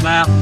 to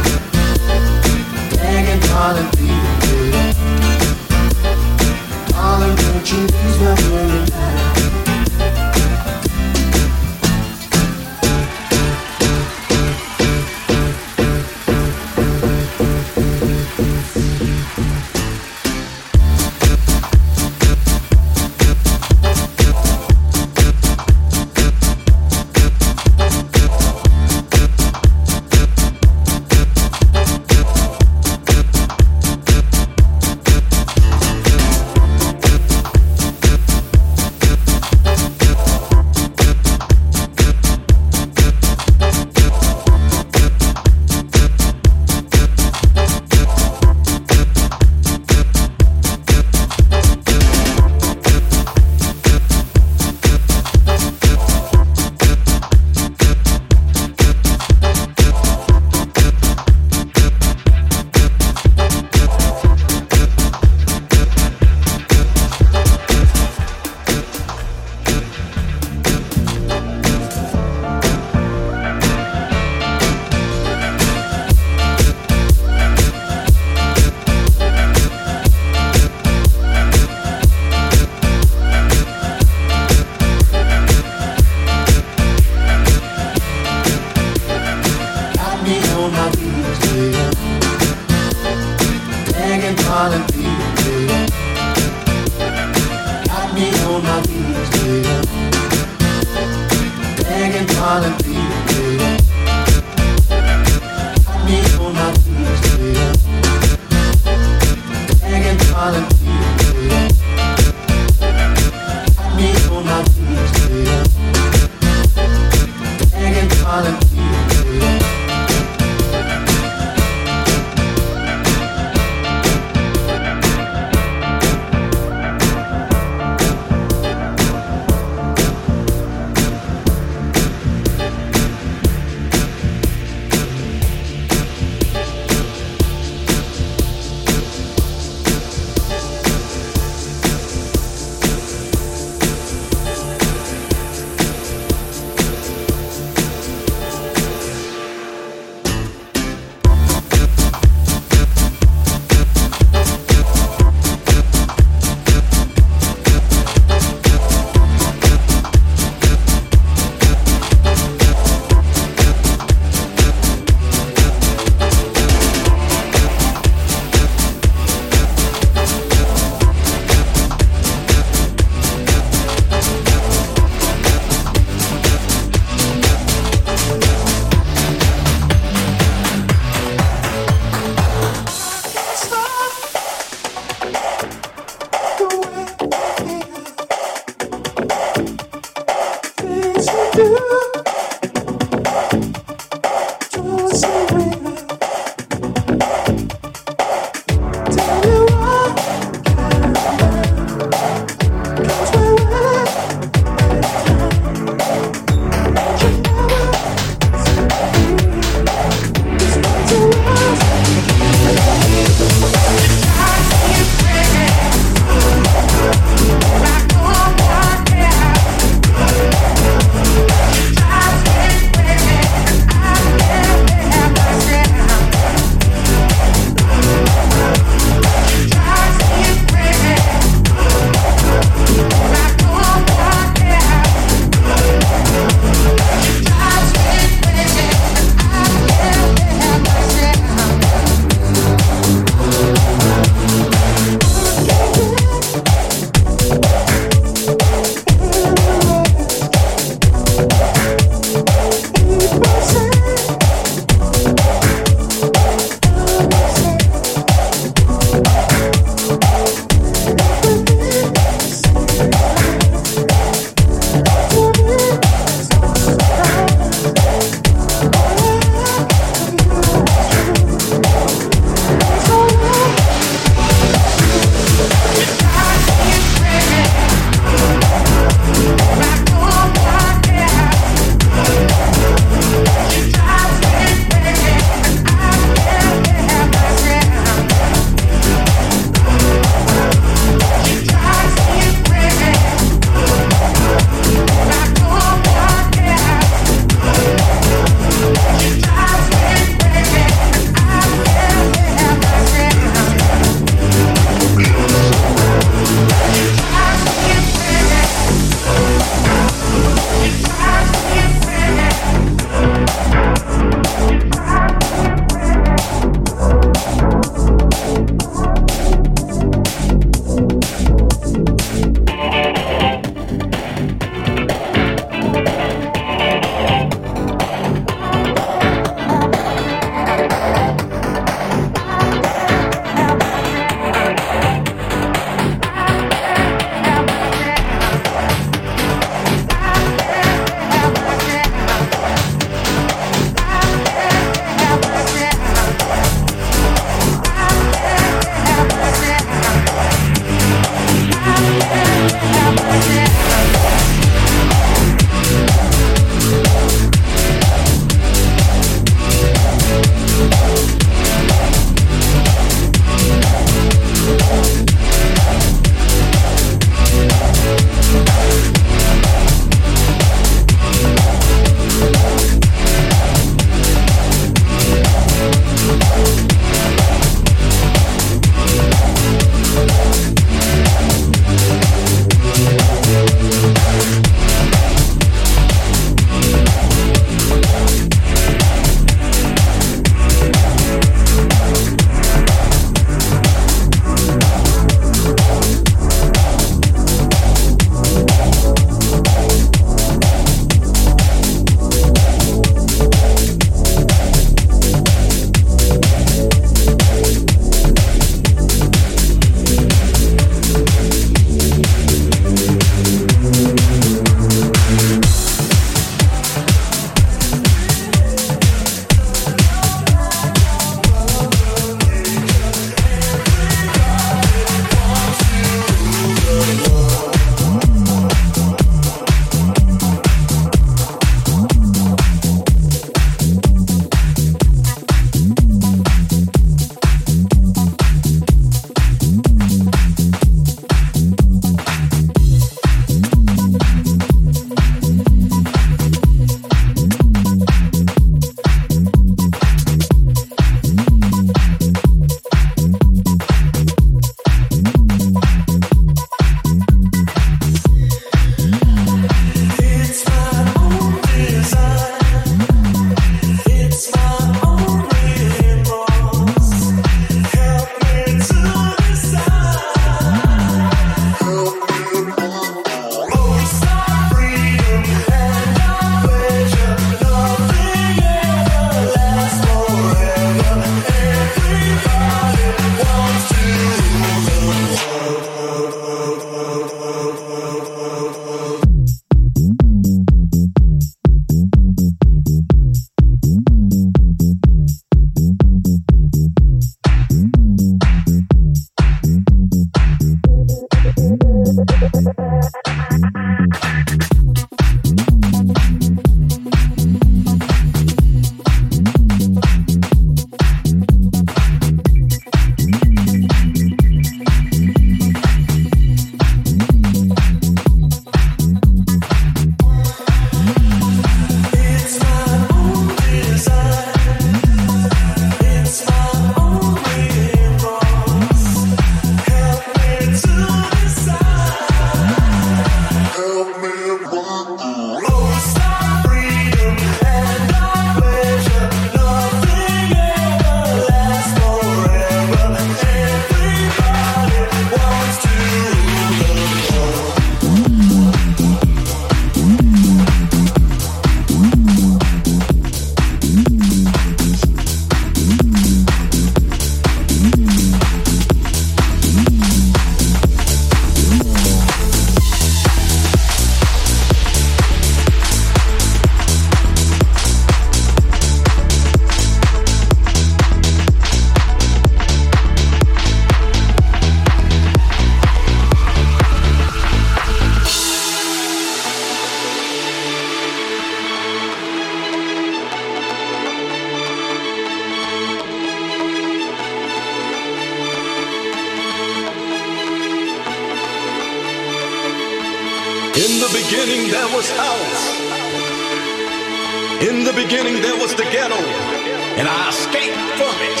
and I escaped from it.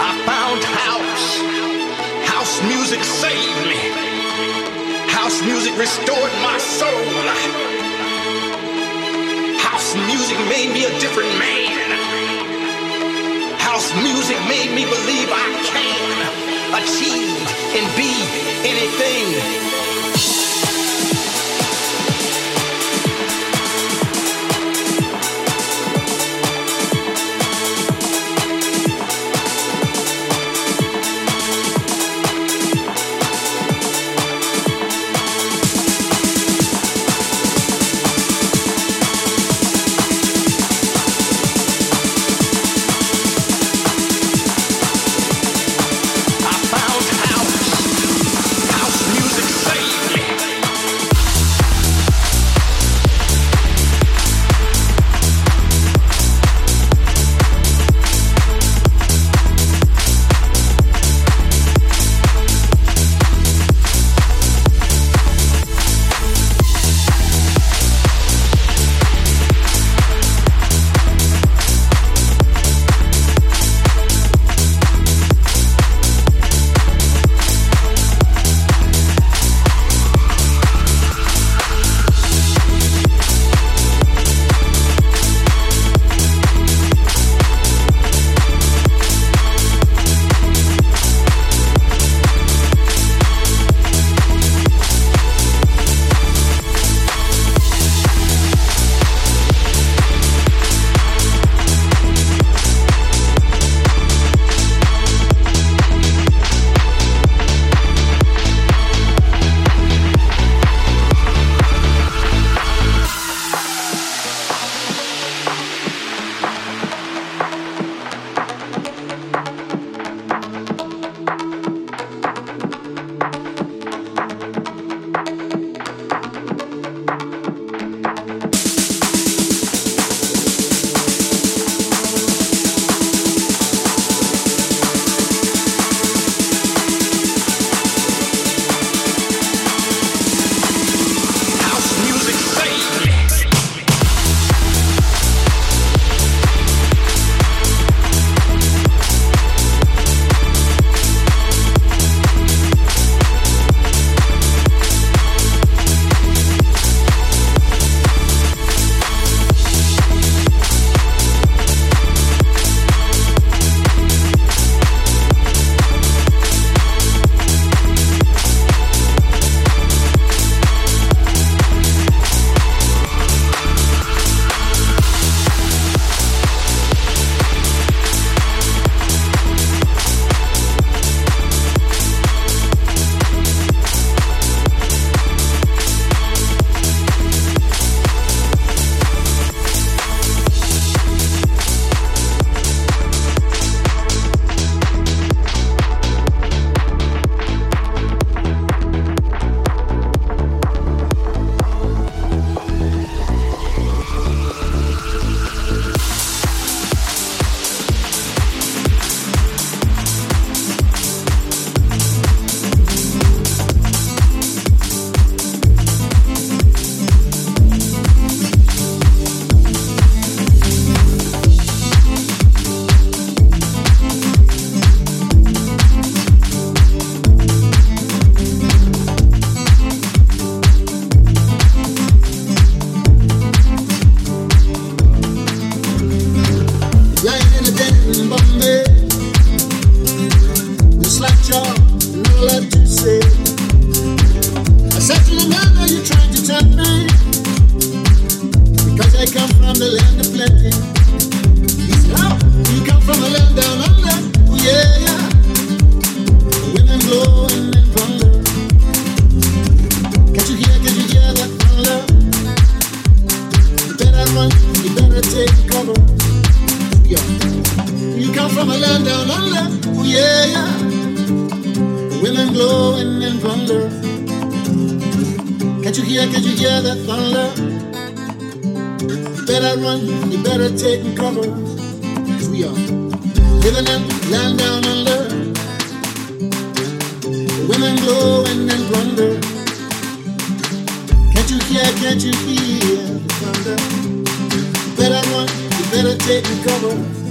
I found house. House music saved me. House music restored my soul. House music made me a different man. House music made me believe I can achieve and be anything Glowing in thunder. Can't you hear, can't you hear that thunder? You better run, you better take cover. Cause we are living in land down under. The women glowing in thunder. Can't you hear, can't you hear the thunder? You better run, you better take cover.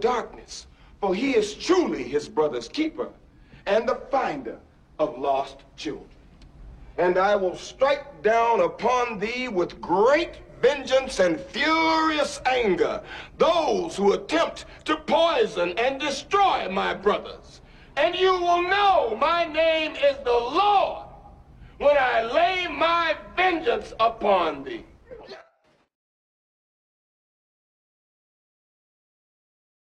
Darkness. For he is truly his brother's keeper and the finder of lost children. And I will strike down upon thee with great vengeance and furious anger those who attempt to poison and destroy my brothers. And you will know my name is the Lord when I lay my vengeance upon thee.